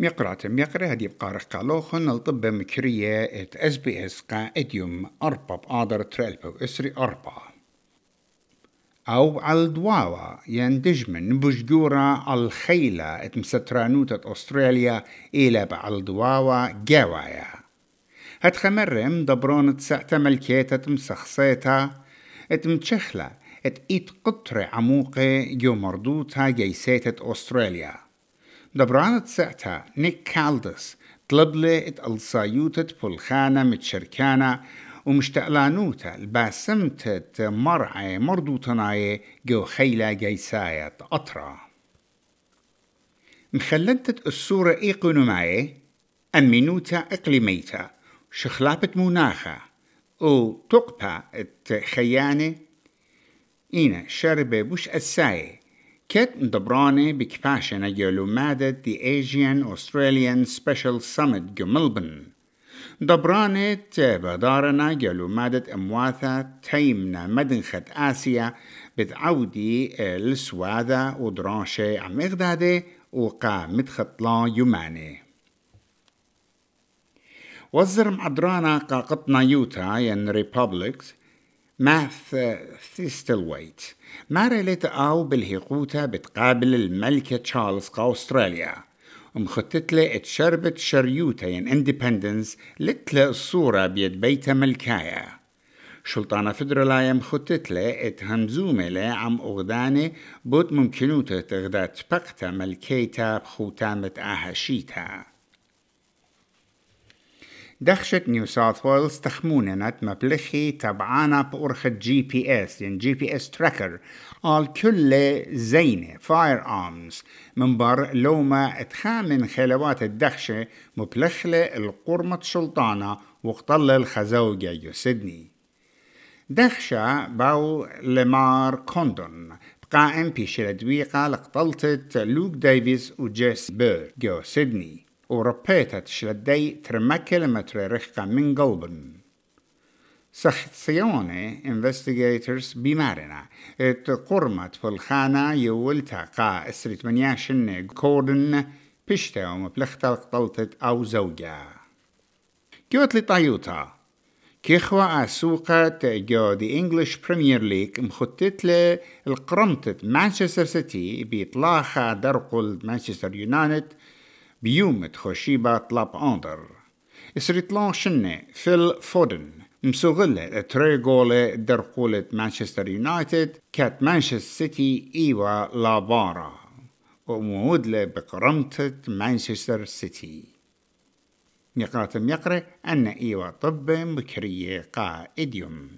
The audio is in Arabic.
ميقرات ميقرة هدي بقارخ قالوخن الطب مكرية ات اس بي اس قا إديوم اربا بقادر تريلبو إسري اربا أو على دواوا يندجمن بجورا الخيلة ات مسترانوتة أستراليا إلى بعالدواوا جاوايا هت خمرم دبرون تسعتا ملكيتا مسخصيتا ات متشخلة ات إيت قطر عموقة جو مردوتها جيسيتة أستراليا. دبرانت ساعتها نيك كالدس طلب لي ات الصايوتة بولخانة متشركانة ومشتقلانوتا الباسمتت مرعي مردوتناي جو خيلة جيساية أطرا مخلدت الصورة إيقونوماي أمينوتا إقليميتا شخلابة مناخة و تقبا التخيانة إينا شربة بوش السايه كت دبراني بكباشنا جلو مادة The Asian Australian Special Summit ملبن. دبراني بدارنا جلو مادة أمواثة تيمنا مدنخة آسيا بتعودي السواذة ودراشة عم إغدادي وقا متخطلا يماني وزر معدرانا قاقطنا يوتا ين ريبوبليكس ماث ثيستلويت مارلت أو بالهيقوتا بتقابل الملكة تشارلز قا أستراليا ومخطتلة اتشربت شريوتا ين اندبندنس لتلا الصورة بيد بيتا ملكايا. شلطانة فدرالايا مخطتلة اتهمزومة عم أغداني بوت ممكنوتا تغدأت بقتا ملكيتا بخوتامة آهاشيتا دخشت نيو ساوث ويلز تخموننت مبلخي تبعانا بأرخة جي بي اس يعني جي بي اس تراكر قال كل زينة فاير آرمز من بر لوما اتخامن خلوات الدخشة مبلخلة القرمة سلطانة وقتل الخزوجة يو سيدني. دخشة باو لمار كوندون قائم بيش الدويقة لقتلت لوك ديفيس وجيس بير جو سيدني. وربيتت شلدي ترمكل متريرخقا من قلبن. سخصيوني investigators بمارنا. ات قرمت في الخانة يولتا قا اسرت منياشن كوردن بشتا ومبلختا قطلتت أو زوجة. كيوت لي طايوتا كيخوا أسوقة جو دي انجلش بريمير ليج مخطط له القرمتت مانشستر سيتي بيطلاخا درقل مانشستر يونايتد بيوم خوشيبا طلاب أندر إسريتلان شنة فيل فودن مسوغلة تري غولي در قولة مانشستر يونايتد كات مانشستر سيتي إيوا لابارا ومودلة بقرمتة مانشستر سيتي نقاتم يقرأ أن إيوا طب مكرية قائديوم